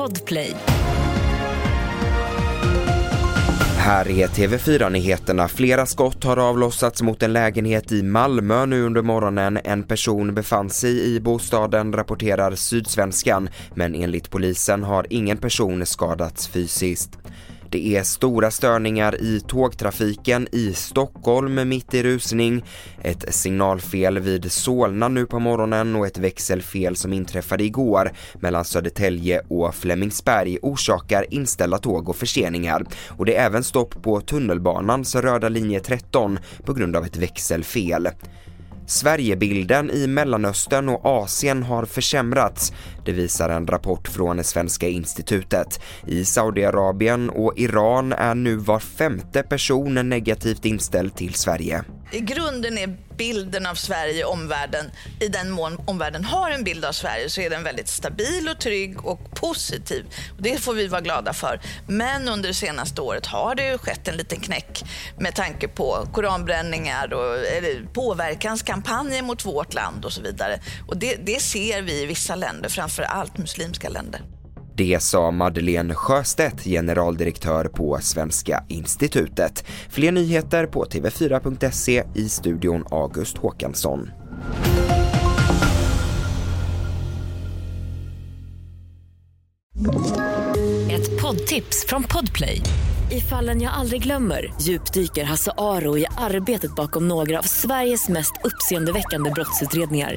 Podplay. Här är TV4-nyheterna. Flera skott har avlossats mot en lägenhet i Malmö nu under morgonen. En person befann sig i bostaden, rapporterar Sydsvenskan, men enligt polisen har ingen person skadats fysiskt. Det är stora störningar i tågtrafiken i Stockholm mitt i rusning, ett signalfel vid Solna nu på morgonen och ett växelfel som inträffade igår mellan Södertälje och Flemingsberg orsakar inställda tåg och förseningar. Och det är även stopp på tunnelbanans röda linje 13 på grund av ett växelfel. Sverigebilden i Mellanöstern och Asien har försämrats. Det visar en rapport från Svenska institutet. I Saudiarabien och Iran är nu var femte person negativt inställd till Sverige. I grunden är bilden av Sverige omvärlden, i den mån omvärlden har en bild av Sverige, så är den väldigt stabil och trygg och positiv. Och det får vi vara glada för. Men under det senaste året har det ju skett en liten knäck med tanke på koranbränningar och eller påverkanskampanjer mot vårt land och så vidare. Och det, det ser vi i vissa länder, framför allt muslimska länder. Det sa Madeleine Sjöstedt, generaldirektör på Svenska institutet. Fler nyheter på tv4.se i studion August Håkansson. Ett poddtips från Podplay. I fallen jag aldrig glömmer djupdyker Hasse Aro i arbetet bakom några av Sveriges mest uppseendeväckande brottsutredningar